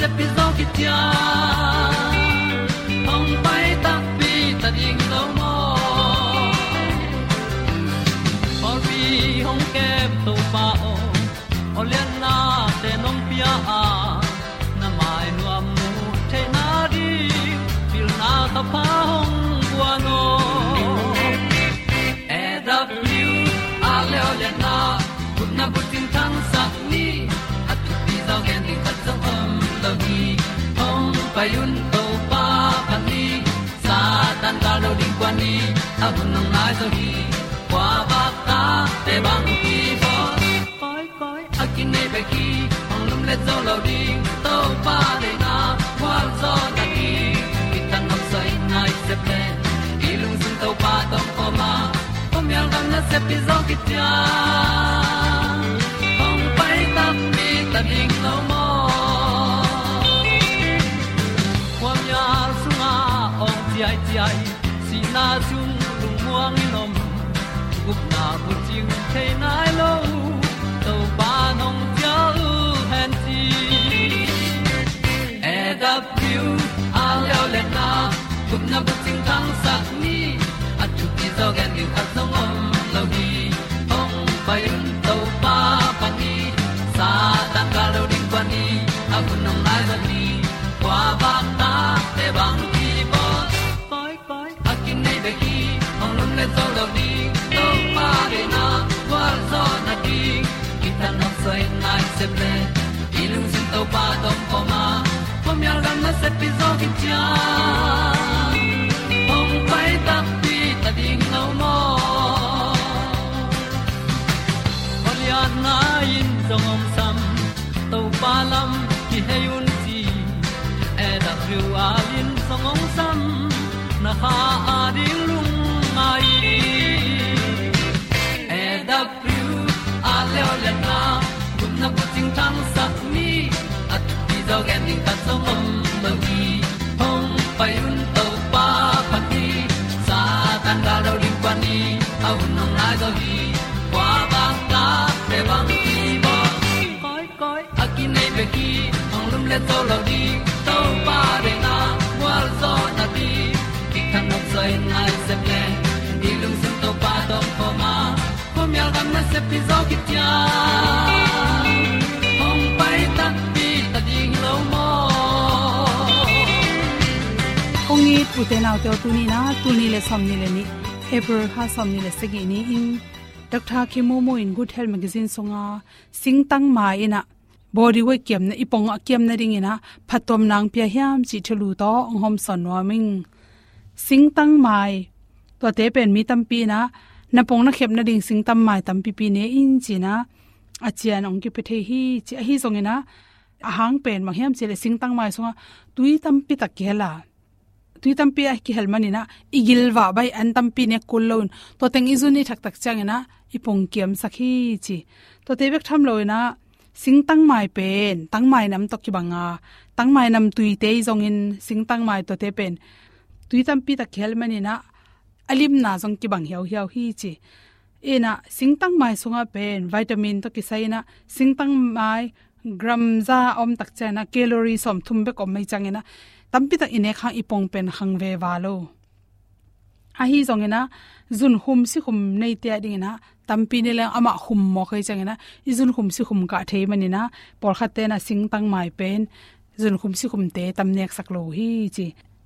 se pi zo ki tia hong pai ta pi ta ding lo mo Or bi hong kem to pa o o le na te nom pia a A bu nong lai zo kwa ba ta te bang ki bo koi koi a kin nei be ki ong lum le zo lo di to pa de na kwa zo na ki ki tan nok sai nai se ple i lung sun to pa tom ko ma pom yal gam na se pi zo ki tia cùng na bu ting tang sat ni at tu ti zo gen ni at song om lo gi ong pai un to pa pa ni sa tan ga lo ding pa ni. A bu nong lai za ni kwa ba ta te bang ki bo koi koi a kin nei be ki ong lum le zo lo di to pa de na. Kwa zo na di ki ta na sai nai se ple đi lung sin to pa tom ko ma. Pom yal gam na se pi zo ki cha. Ha ading lung mai e da thru a le o le na kun na bu ting tang sat ni at ti dog ending ta song mom lo gi hong pai un to pa pa ti sa tan da do ri pa ni au nong lai do gi kwa ba ta te bang ki ba koi koi a ki nei be ki ong lum le to lo di kan nok sai nai se ple ni lung sun to pa ma gam na se pi zo ki tia pai ta pi ta ding lo mo ong te nau te tu ni na tu ni le som ni le ni ever ha som ni le se gi ni in dr kimomo in good health magazine songa singtang ma ina body weight kem na ipong a kem na ring ina phatom nang pia hiam chi thulu to hom son wa ming singtang mai. To te pen mi tampi na. Na pong na khep na ding sing tam mai tam pi ne in chi china achian ong ki pe the hi chi hi zongena ahang pen ma hiam chele sing tang mai songa. Tui tampi ta kela tui tampi a ki helmani na. Igil wa bai an tampi ne kullon to teng izuni thak tak i e ipong kiam sakhi chi. To te bek tham loina e sing tang mai pen. Tang mai nam to ki banga tang mai nam tui te zong in. Sing tang mai to te pen tuitam pi ta khelmani na alim na jong ki bang hiao hiao hi chi ena singtang mai sunga pen vitamin to ki saina na mai gram za om tak chana calorie som thum be kom mai changena tampi ta ine kha ipong pen hangve walo a hi zong ena zun hum si hum nei te ding na tampi ne le ama hum mo khai changena na i zun hum si hum ka thei mani na por kha te na singtang mai pen zun hum si hum te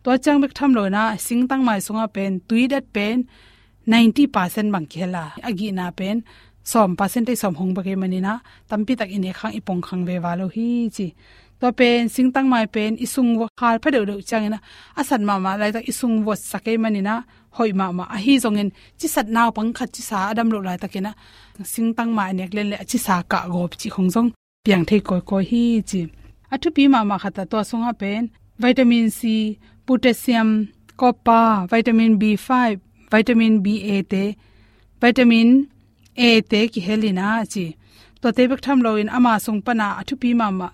ตัวจังเบกทำเลยนะสิงตั้งหมายสงอเป็นตุยดัดเป็น90%บางเคล่ะอากีนาเป็นสอมเปอร์เซ็นต์ได้สอมหงบกมันนี่นะตั้มปีตักอินเอคังอีปงคังเววาโลฮีจีตัวเป็นสิงตั้งหมายเป็นอิสุงวคาลพระเดือดจังนะอาสัตมามาอะไตักอิสุงวสักเกมันนี่นะหอยมามาอฮีจงเงินจิสัตนาวปังขัดจิสาดัมโลลายตะเกนะสิงตั้งหมายเนี่ยเล่นเลยจิสากะโกบจิของจงเปียงเทกอยกอยฮีจีอัทุปีมามาขัดตัวสงอเป็นวิตามินซี potassium, copper, vitamin b5 vitamin ba te vitamin a te ki helina chi to te bek tham lo in ama sung pana athu pi ma ma.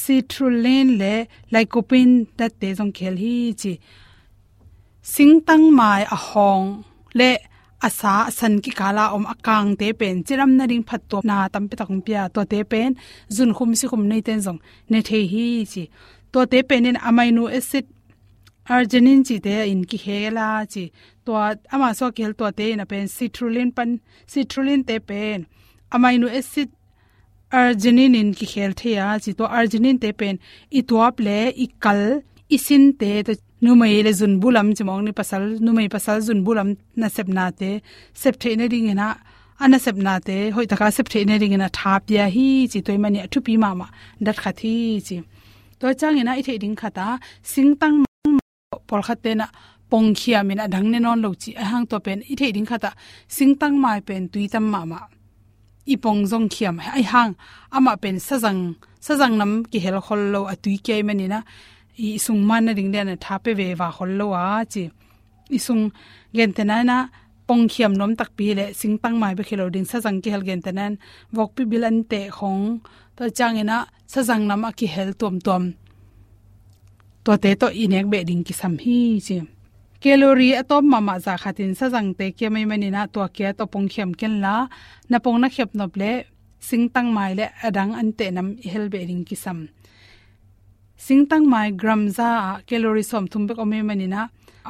Citrulline le lycopene ta te jong khel hi chi sing tang mai a hong le asa san ki kala om akang te pen. Chiram na ring phat to na tam pe takung pia. To te pen zun khum si khum nei ten jong ne the hi chi to te pen in amino acid arginin chi te in ki hela chi to ama so kel to te na pen citrulline pan, citrulline te pen. Amino acid arginine in ki khel ya, chi to arginine te pen. I tuap le i kal sin te to numai le zun bulam chimong ni pasal numai pasal zun bulam na sepna te. Sep the ne ding na ana sep na te. Hoi taka sep the ne ding na thap ya hi, chi toy mani athu pi ma ma dat kha thi, chi. To chang ina i the ding khata sing tang pol kha te na pong khia min a dang ne non lo chi a hang to pen i the ding kha ta sing tang mai pen tui tam ma ma i pong jong khiam ai hang ama pen sajang sajang nam ki hel khol lo a tui ke mani na i sung man na le na tha pe ve wa khol lo wa chi i sung gen te na na pong khiam nom tak pi le sing tang mai be khelo ding sajang ki hel gen te nan wok pi bilan te khong to chang ina sajang nam a ki hel tom tom to te to inek be ding ki sam hi chi calorie atom mama za khatin sa jang te ke mai mani na to ke to pong khem ken la na pong na khep nop le sing tang mai le adang an te nam hel be ring ki sam sing tang mai gram za calorie som thum be ko me mani na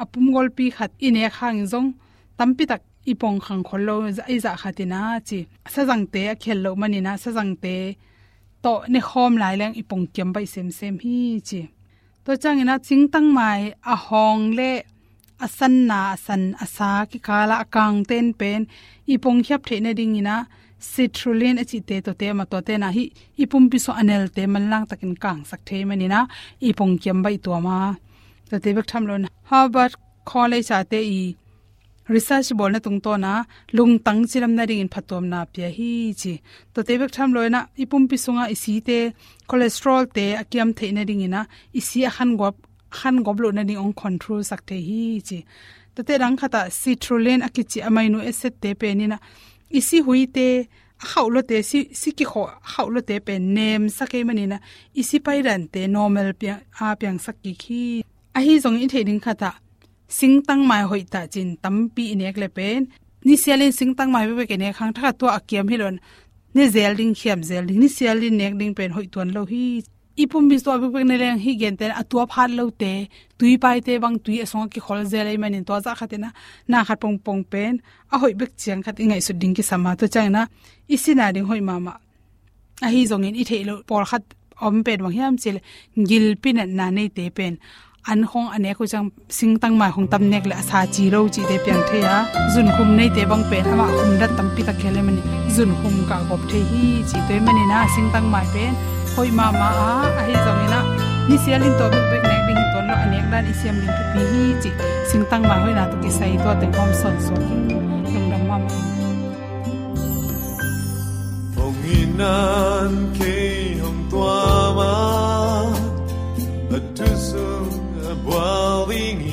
apum gol pi khat ine khang jong tampi tak ipong khang kholo ai za khatina chi sa jang te a khel lo mani na sa jang te to ne khom lai leng ipong kyam bai sem sem hi chi to changina chingtang mai, a hong le asan na san asa ki kala akang ten pen, ipong khyap the na ding ina, citrulline achi te to te ma to te na hi ipum pi so anel te man lang takin kang sak the mani na ipong kyam bai to ma. To te bek tham lon harvard college ate i research bol na tung to na lung tang chiram na ring in phatom na pya hi chi. To te bek tham loina ipum pi sunga isi te cholesterol te akiam the na ring ina isi a han gop han gop lo na ni ong control sak the hi chi. To te rang khata citrulline akichi amino acid te pe ni na isi hui te haulo te si si ki kho haulo te pe nem sake mani na isi pai ran te normal pya, a pyang sak ki khi. A hi zong in theding khata sing tang mai hoi ta chin tampi nek le pen. Ni sialin sing tang mai be ke ne khang tha to akiam hilon ne zel ding khiam zel ding. Ni sialin nek ding pen hoi ton lo hi. Ipum bi so be ne leng hi gen ten atua phar lo te. Tui pai te bang tui asong ki khol zel ai manin to za khatina na. Khat pong pong pen. A hoi bek chiang khat ingai su ding ki sama to chang na. Isina ding hoi mama. A hi zong in i thelo por khat om pen wang hiam chil gil pin na nei te pen an hong ane ko chang sing tang mai hong tam nek la sa chi ro chi de pyang the ya jun khum nei te bang pe ama khum dat tam pi ta khele mani. Jun khum ka gop the hi chi te mani na sing tang mai pe khoi ma ma a a hi zong ina ni sialin to bek bek nek ding ton lo anek dan isiam ling tu pi hi chi. Sing tang mai hoi na to ki sai to te hom son so ki. Lung dam ma Hồng inan ke hồng tua ma. At a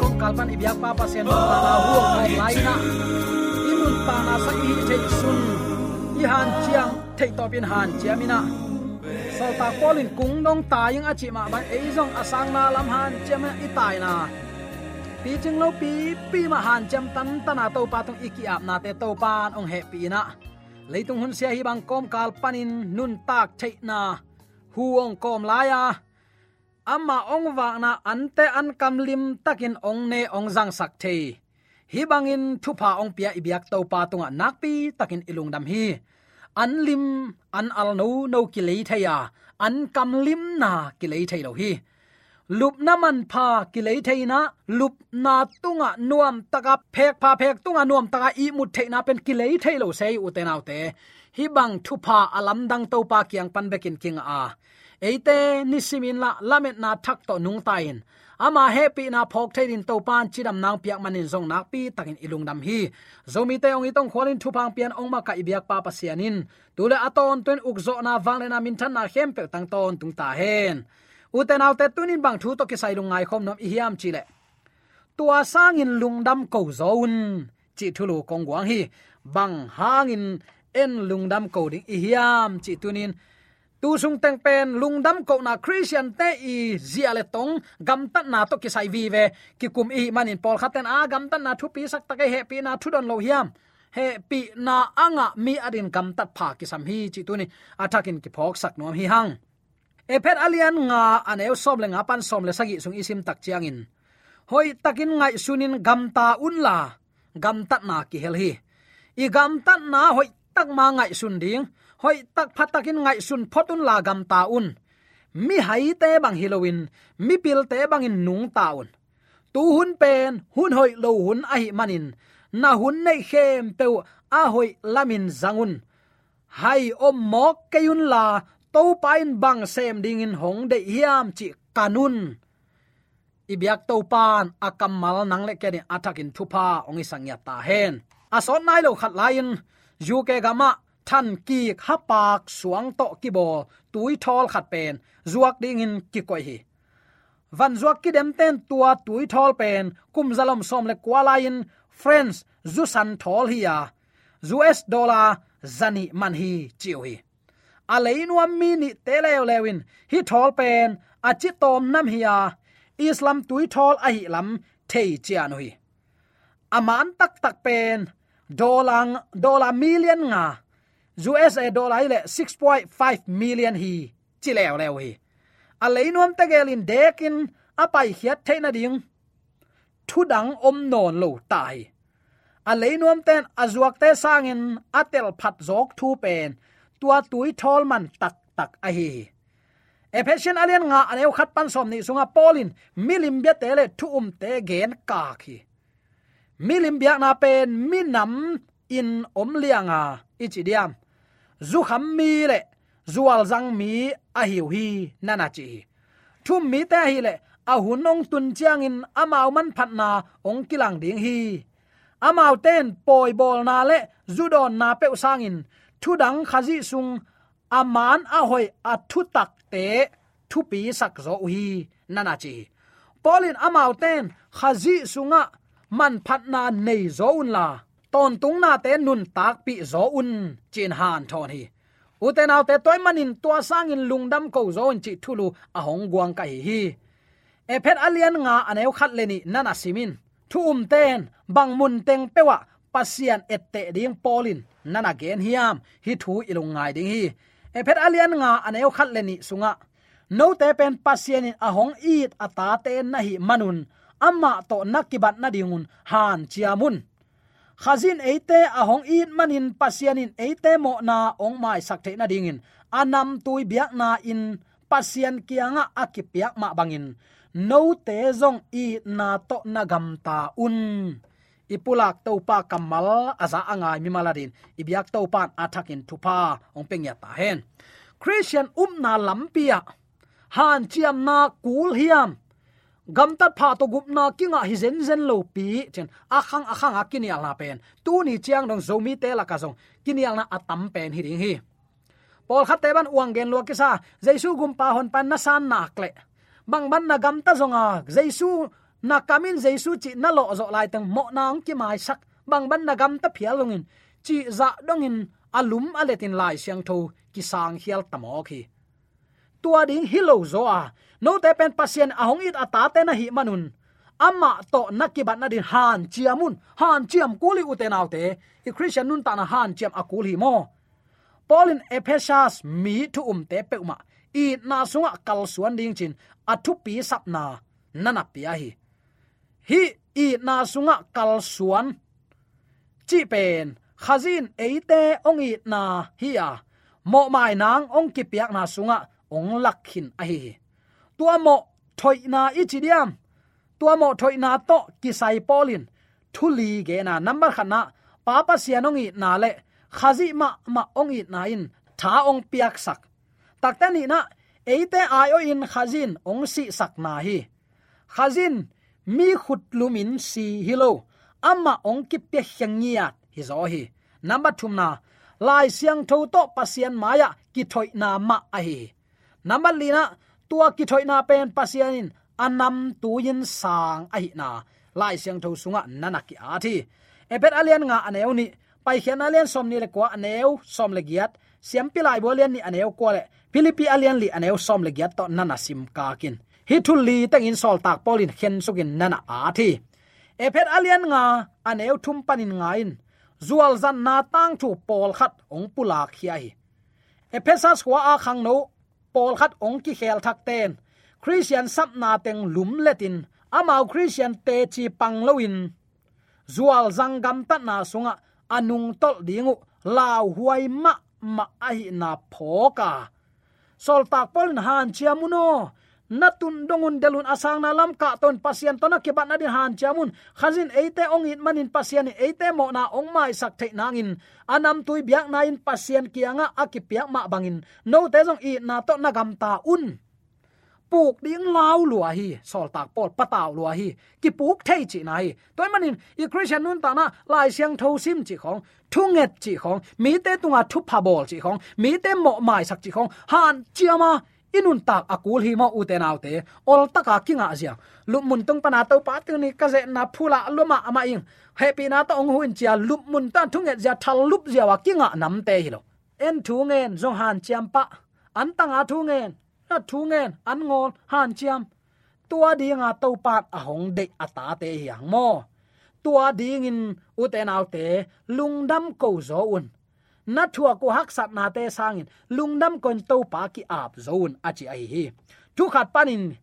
kong kalpan i biak pa pa sian pa na hu ong lai na. Imun pa na sa i te sun. I han chiang te to bin han chiamina so ta kolin kung dong ta yang achi ma ban ei zong asang na lam han chiam i tai na. Pi ching lo pi pi ma han cham tan tana to pa tung iki ap na te to pan ong he pi na. Leitung hun sia hi bang kom kal panin nun tak thei na. Huong kom laya ama ong wa na ante an kamlim takin ong ne ong jang sak the hi bangin thupa ong pia ibyak to pa tunga nakpi takin ilung dam hi. An lim, an al no no ki lei thaya. An kam lim na ki lei thai lo hi. Lup na man pha ki lei thei na, lup na tunga nuam taka phek pha phek tunga nuam taka i mut thei na pen ki lei thei lo sei u te nau te hi bang thu pha alam dang to pa kyang pan bekin king a. Eite nisimin la lamet na thak to nung tain. Ama happy na phok thein to pan chidam nang piak manin zong nak pi takin ilung dam hi. Zomi te ong itong kholin thu pang pian ong ma ka ibyak pa pasianin tule aton tuen ukzo na wangle na min than na hem pe tang ton tung ta hen. Uten autte tunin bang thu to ki sai lungai khom nom ihiam chile tua sangin lungdam ko zone chi thulu kong wang hi. Bang hangin en lungdam ko ding i hiam, chi tunin. Tu sung teng pen lungdam ko na christian te i ziale tong, gam tat na to ki sai vi ve. Ki kum i manin pol khaten a, gam tat na thu pi sak ta ke, he pi na thu don lo hiam. He pi na anga mi adin gam tat pha ki sam hi, chi tu ni atakin ki phok sak nom hi hang. Ephet alian nga aneu som le nga pan som le sagi sung isim tak chiang in. Hoi takin ngai sunin gam ta un la, gam tat na ki hel hi. I gam tat na hoi tak ma ngai sun ding. Hoi tak phat takin ngai sun photun la gam ta un mi hai te bang halloween, mi pil te bang in nung taun. Tu hun pen, hun hoi lo hun ai manin. Na hun nei khem pe a hoi lamin zangun. Hai om mok kayun la, to pain bang sem ding in hong de hiam chi kanun. Ibyak to pan akamal nang le keni atakin thupa ongi sangya ta hen. Asot nai lo khat lain yu ke gama than ki hapak suang to ki bo tui thol khat pen zuak ding in ki koi hi van zuak ki dem ten tua tui thol pen kum zalom som le kwalain friends zu san thol hi ya us dollar zani man hi chiu hi a à leinuam mini ni telew lewin hi thol pen achi à tom nam hi ya à. islam tui thol a hi lam thei chian hi aman tak tak pen dolang dola million nga usa dollar ile 6.5 million hi chi lew lew hi a à, leinom te gelin dekin apai hiat theina ding thu dang om non lo tai a à, leinom ten azuak à te sangin atel phat jok thu pen tua tui thol man tak tak a hi efesian alien nga aneu khat pan som ni sunga polin milim be tele thu um te gen ka khi milim biak na pen minam in om lianga ichidiam zu kham mi le zual zang mi a hiu hi nana chi thum mi te hi le, a hunong tun chiang in amau man phat na ong kilang ding hi. Amau ten poi bol na le zudon na pe sang in. Thu dang khazi sung aman a hoi a thu tak te, thu pi sak zo hi nana chi polin amau ten khazi sunga man phat na nei zo un la. Ton tung na te nun tak pi zo un. Chin han thon hi. Uten autte toy manin tua sang in lungdam ko zo in chi thulu a hong guang kai hi e phet alian nga aneu khat leni nana simin. Thu um ten, bang mun teng pewa, pasian ette ding polin, nana gen hiam, hi thu ilung ngai ding hi. E phet alian nga aneu khat leni sunga. No te pen pasian in ahong it ata te na hi manun amma to nakibat na dingun, han chiamun. Khazin eite ahong in manin, pasianin eite mo na ong mai sakte na dingin. Anam tui biak na in, pasian kianga akipiak ma bangin. No te zong i na to na ta un. Ipulak topa kamal, aza anga mi maladin. Ibyak topan athakin thupa ong pengya ta hen. Christian um na lampia. Han chiam na kul hiam gam tat pha to gup na kinga hi zen zen lo pi. Chen akhang akhang akini ala pen. Tu ni chiang dong zomi te la ka zong. Kini ala atam pen hi ring hi. Pol khat te ban uang gen lo ki sa. Jaisu gum pa hon pan na san nak le bang ban na gam ta zonga. Jaisu na kamin jaisu chi na lo zo lai tang mo na ong ki mai sak. Bang ban na gam ta phial longin. Chi za dongin alum aletin lai siang tho. Ki sang hial tamo khi tua ding hilo zo a. No te pen pasien ahong it ata te na hi manun. Amma to nakibat na din han chiamun han chiam kuli uten autte i christian nun ta na han chiam akul hi mo. Paulin ephesus mi thu um te peuma i na sunga kal suan ding chin. Athu pi sap na. Nana pi a hi. Hi, i na sunga kal suan. Chi pen, khazin eite ongi na hi a. Mo mai nang ong ki piak na sunga ong lakhin a hi tua mo thoi na ichidiam tua mo thoi na to kisai polin. Thuli ge na number khana. Papa sianongi na le. Khazi ma ma ongi na in. Tha ong piak sak. Taktani na, eite ayo in khazin ong si sak na hi. Khazin, mi khut lumin si hilo amma ong ki pe hyangiat hi zo hi. Number 2 na, lai siang tho to pasian maya ki thoi na ma a hi number lina tua ki thoi na pen pasianin, anam tuin sang ai na. Lai siang tho sunga nana ki a thi epet alian nga aneuni pai khian alian som ni le ko aneu som le giat. Siam pilai bolian ni aneu ko le. Philippi alian li aneu som le giat to nana sim ka kin hi thul li tang in sol tak polin khen sukin nana a thi ephet alian nga aneu thum panin nga in zual zan na tang thu pol khat ong pula khia hi ephesus wa a khang no pol khat ong ki khel thak ten. Christian sap na teng lum letin amao christian te chi pang loin zual zangam ta na sunga. Anung tol dingu lao huai ma ma ai na phoka sol tak pol han chiamuno natun dongun delun asang na lam ka ton pasien tona ke ban adin han chamun. Khazin eite ong it manin pasien eite mo na ong mai sak thei nangin. Anam tui biak na in pasien kianga akipiak ma bangin. No te jong i na to na gam ta un. Puk ding lau lua hi, sol tak pol pataw lua hi, ki puk thei chi nai toy manin, i christian nun ta na lai siang tho sim chi khong thunget chi khong, mi te tunga thu pha bol chi khong, mi te mo mai sak chi khong, han chiama inun tak akul hi mo uten autte. Ol taka kinga zia. Lup mun tung pana to pa tu ni ka ze na phula luma ama ing. Happy na to ong huin chia lup mun ta thung et zia thal lup zia wa kinga nam te hi lo. En thu ngen zong han chiam pa. An tanga thu ngen na thu ngen an ngol, han chiam. Tua dinga to pat a hong de ata te hiang mo. Tua ding in uten autte. Lungdam ko zo un na thua ko hak sat na te sangin. Lungdam kon to pa ki ap zone achi ai hi tu khat panin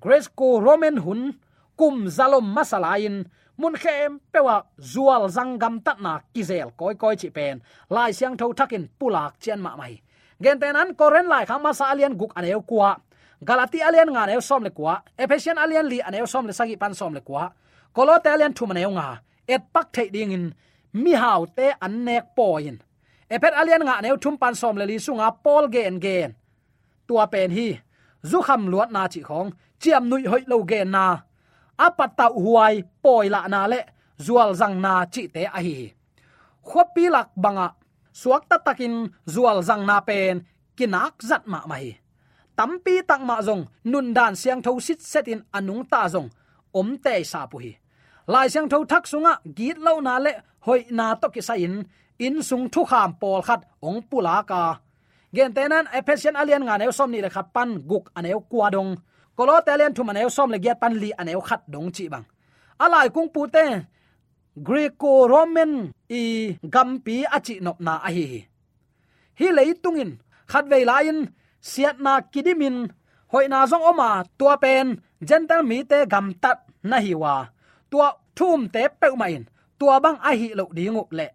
grace ko roman hun, kum zalom masalain mun khem pewa zual zangam tat na kizel koi koi chi pen. Lai siang tho thakin pulak chen ma mai. Gen ten an koren lai khama sa alian guk aneu kwa galati alian nga neu som le kwa ephesian alian li aneu som le sagi pan som le kwa kolote alian thu maneu nga. Et pak thei ding in. Mi hau te an nek poin epet alian nga neu thum pan som le li sunga pol gen gen tua pen hi, zu kham luat na chi khong, chiam nui hoi lo ge na. Apat ta huai poi la na le, zual zang na chi te a hi. Khopi lak banga, suak ta takin zual zang na pen, kinak zat ma mai. Tampi tak ma zong, nun dan siang tho sit setin anung ta zong, om te sa pu hi. Lai siang tho thak sunga, git lo na le, hoi na to ki sa in in sung thu kham pol khat ong pula ka. Gen tenan ephesian alien nga neu som ni le khat pan guk aneu kwa dong. Kolo telen thu maneu som le giat pan li aneu khat dong chi bang. Alai kung pu te greco roman i gampi achi nop na a hi hi. Leitungin khat ve lain siat na kidimin hoina zong oma, tua pen, gentle mi te gam tat na hi wa. Tua thum te pe main tua bang a hi lo dingu le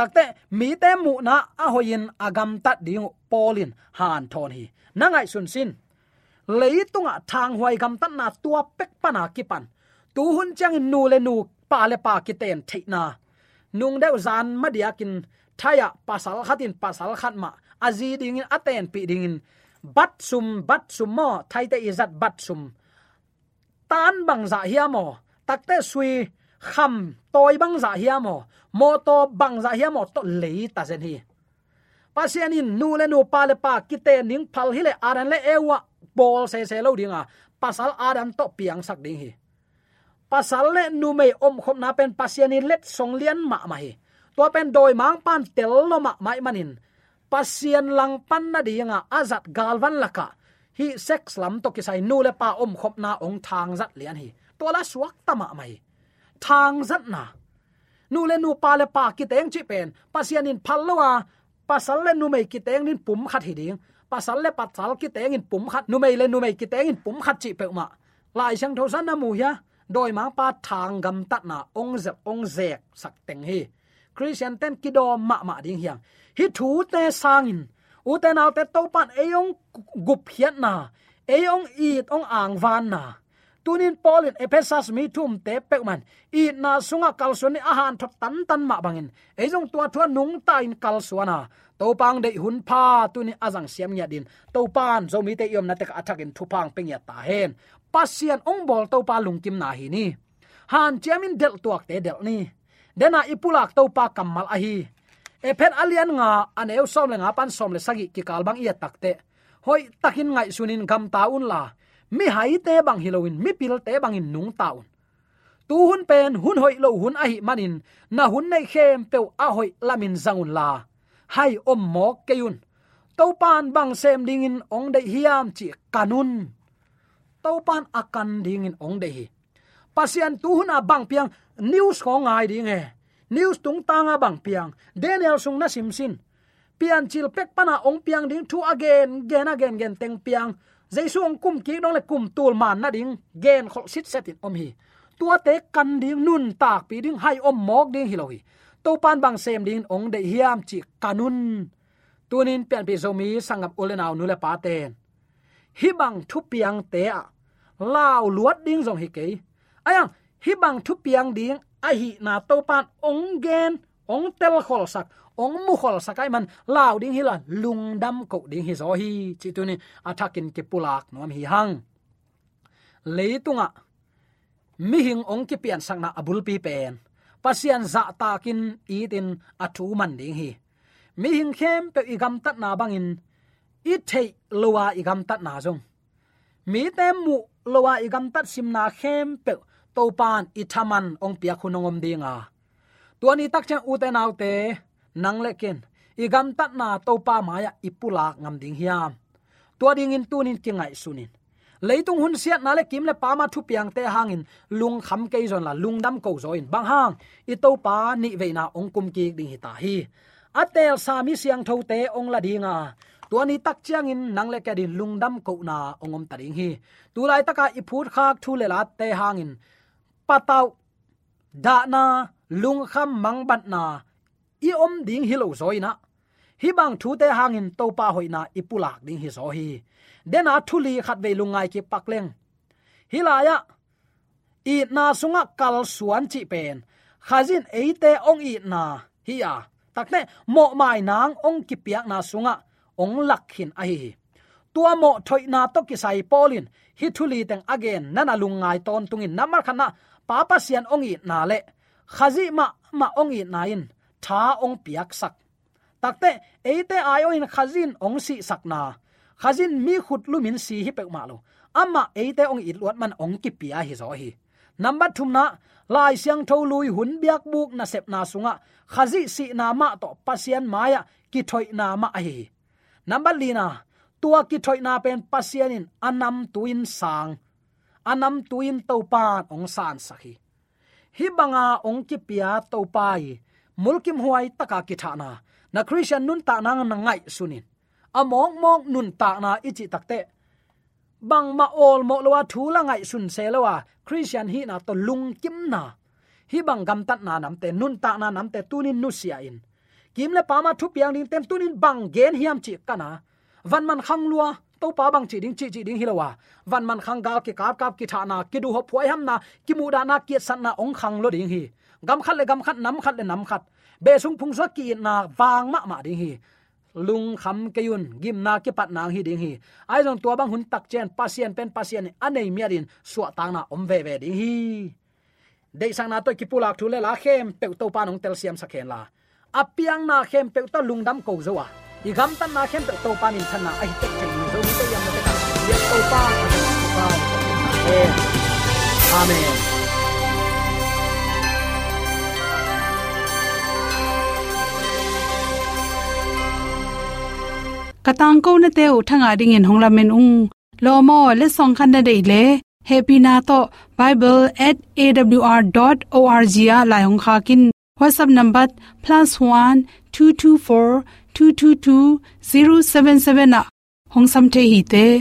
takte, mi te mu na a hoin agam tat ding polin han thon hi. Nangai sun sin. Leitunga thang huai gam tan na tua pek pana kipan tu hun chang nu le nu pa le pa ki ten theina nung deu zan madiakin thaya pasal khatin pasal khat ma. Azi ding in aten pi ding in. Bat sum bat sum mo, thai te izat bat sum. Tan bang za hiamo takte sui kham toy bang za hiamo mo to bang za hiamo to le ta zen hi pasian in nu le nu pa le pa kite ning phal hi le aran le ewa bol se se lo dinga pasal aran to piang sak ding hi pasal le nu mei om khom na pen pasian in let song lian ma ma hi to pen doi mang pan tel lo ma mai manin pasian lang pan na dinga azat galvan laka hi sex lam to ki sai nu le pa om khop na ong thang zat lian hi to la suak tama mai thang zat na. Nu le nu pa le pa ki teng chi pen pasian in phallowa pasal le nu mai ki teng nin pum khat hi ding pasal le pasal ki teng in pum khat, nu mai le nu mai ki teng in pum khat chi pe ma. Lai sang tho san na mu ya doi ma pa thang gam tat na, ong zep, ong zek, sak teng hi. Christian ten ki do ma ma ding hiang. Hi thu te sangin u te nau te to pan eyong gup hiat na eyong i ong ang van na tunin polin ephesus mi thum te pekman i na sunga kalsuni ahan thot tan tan ma bangin ejong tua thua nung ta in kalsuana to pang de hun pha tuni azang siam nya din. To pan zo mi te yom na te ka attack in thupang pengya ta hen. Pasian ong bol to pa lungkim na hi ni. Han chemin del tuak te del ni. Dena ipulak to pa kamal a hi. Ephet alian nga aneu som le nga pan som le sagi ki kalbang iya takte hoi takin ngai sunin gam ta un la mi hai te bang hiloin mi pil te bang in nung taun. Tu hun pen, hun hoi lo hun a hi manin, na hun nei khem pe a hoi lamin zangun la. Hai om mo keun to pan bang sem ding in ong dei hiam chi kanun. To pan akan ding in ong dei pasian tu hun a bang piang, news ko ngai ding e. News tung tanga bang piang, daniel sung na sim sin. Pian chil pek pana ong piang ding thu again gen again gen teng piang jaisu ong kum ki dong le kum tul man na ding gen khol sit set in om hi. Tua te kan ding nun tak pi ding hai om mok ding hilohi to pan bang sem ding ong de hiam chi kanun tunin pian pi zomi sangam ulenaw nule pa ten hi bang thu piang te a lao luat ding zong hi ke ayang à, hi bang thu piang ding a hi na to pan ong gen ong tel khol sak ong mu khol sakai man, lao ding hi la lung dam ko ding hi zo hi. Chi tu ni athakin ke pulak nom hi hang leitunga mi hing ong ki pian sang na abul pi pen. Pasian dạ za takin itin athu man ding hi. Mi hing khem pe igam tat na bangin i thei lowa igam tat na jong mi tem mu lowa igam tat sim na khem pe to pan i thaman ong pia khunongom dinga tuani tak chen u te nau te nang le ken igam tat na to pa maya ipula ngam ding hiam tua ding in tunin kingai sunin. Leitung hun siat na le kim le pa ma thu piang te hangin. Lung kham ke zon la lung dam ko zoin bang hang i to pa ni ve na ong kum ki ding hi ta hi atel sami siang tho te ong la dinga tuani tak chiang in nang le ka din lungdam ko na ongom taring hi tu lai taka i phut khak thu le la te hangin. Patau da na lung kham mang bat na i om ding hi lo zoina hi bang thu te hangin to pa hoina ipulak ding hi zo hi. Dena thuli khat ve lungai ki pakleng hilaya i na sunga kal suan chi pen. Khazin eite ong i na hi a takne mo mai nang ong ki piak na sunga, ong lakhin a hi. Tua mo thoi na to ki sai polin. Hi thuli teng again nana lungai ton tungin. Namar khana papa sian ong i na le. Khazi ma ma ong i na in tha ong piak sak. Takte eite ayo in khazin ong si sakna khazin mi khut lumin si hi pek ma lo. Amma eite ong it luat man ong ki pia hi zo hi. Number thumna lai siang tho lui hun biak buk na sep na sunga. Khazi si na ma to pasian maya ki thoi na ma hi. Number lina tua ki thoi na pen pasian in anam tuin sang. Anam tuin to pan ong san sakhi. Hi banga ong ki pia to pai mulkim huai taka ki thana na. Christian nun ta nang na ngai sunin. Among mong nun ta na ichi takte. Bang ma ol mo lo thu la ngai sun se lo wa christian hi na to lung kim na. Hi bang gam tat na nam te, nun ta na nam te tunin nu sia in. Kim le pa ma thu piang ding tem tunin bang gen hiam chi kana van man khang lua to pa bang chi ding chi chi ding hilowa van man khang gal ki kap kap ki tha na, ki du ho phoi ham na, ki mu da na, ki san na, ong khang lo ding hi. Gam khat le gam khat, nam khat le nam khat. Be sung phung so ki na wang ma ma ding hi. Lung kham ke yun, gim na ki pat nang hi ding hi. Ai jong tua bang hun tak chen, pasien pen pasien, anei miarin suwa tang na om ve ve ding hi. De sang na to ki pulak thule la, khem pe to pa nong tel siam sakhen la. Apiang na khem pe to lungdam ko zowa i gam tan na khem pe to pa nin than na, ai tek chen ni zo mi te yam na te ka ye to pa amen katang ko na te u thanga ding in hongla men ung lo mo le song khan na dei le happy na to bible@awr.org ya la hong kha kin whatsapp number +1 224 222 077 na hong sam the hi te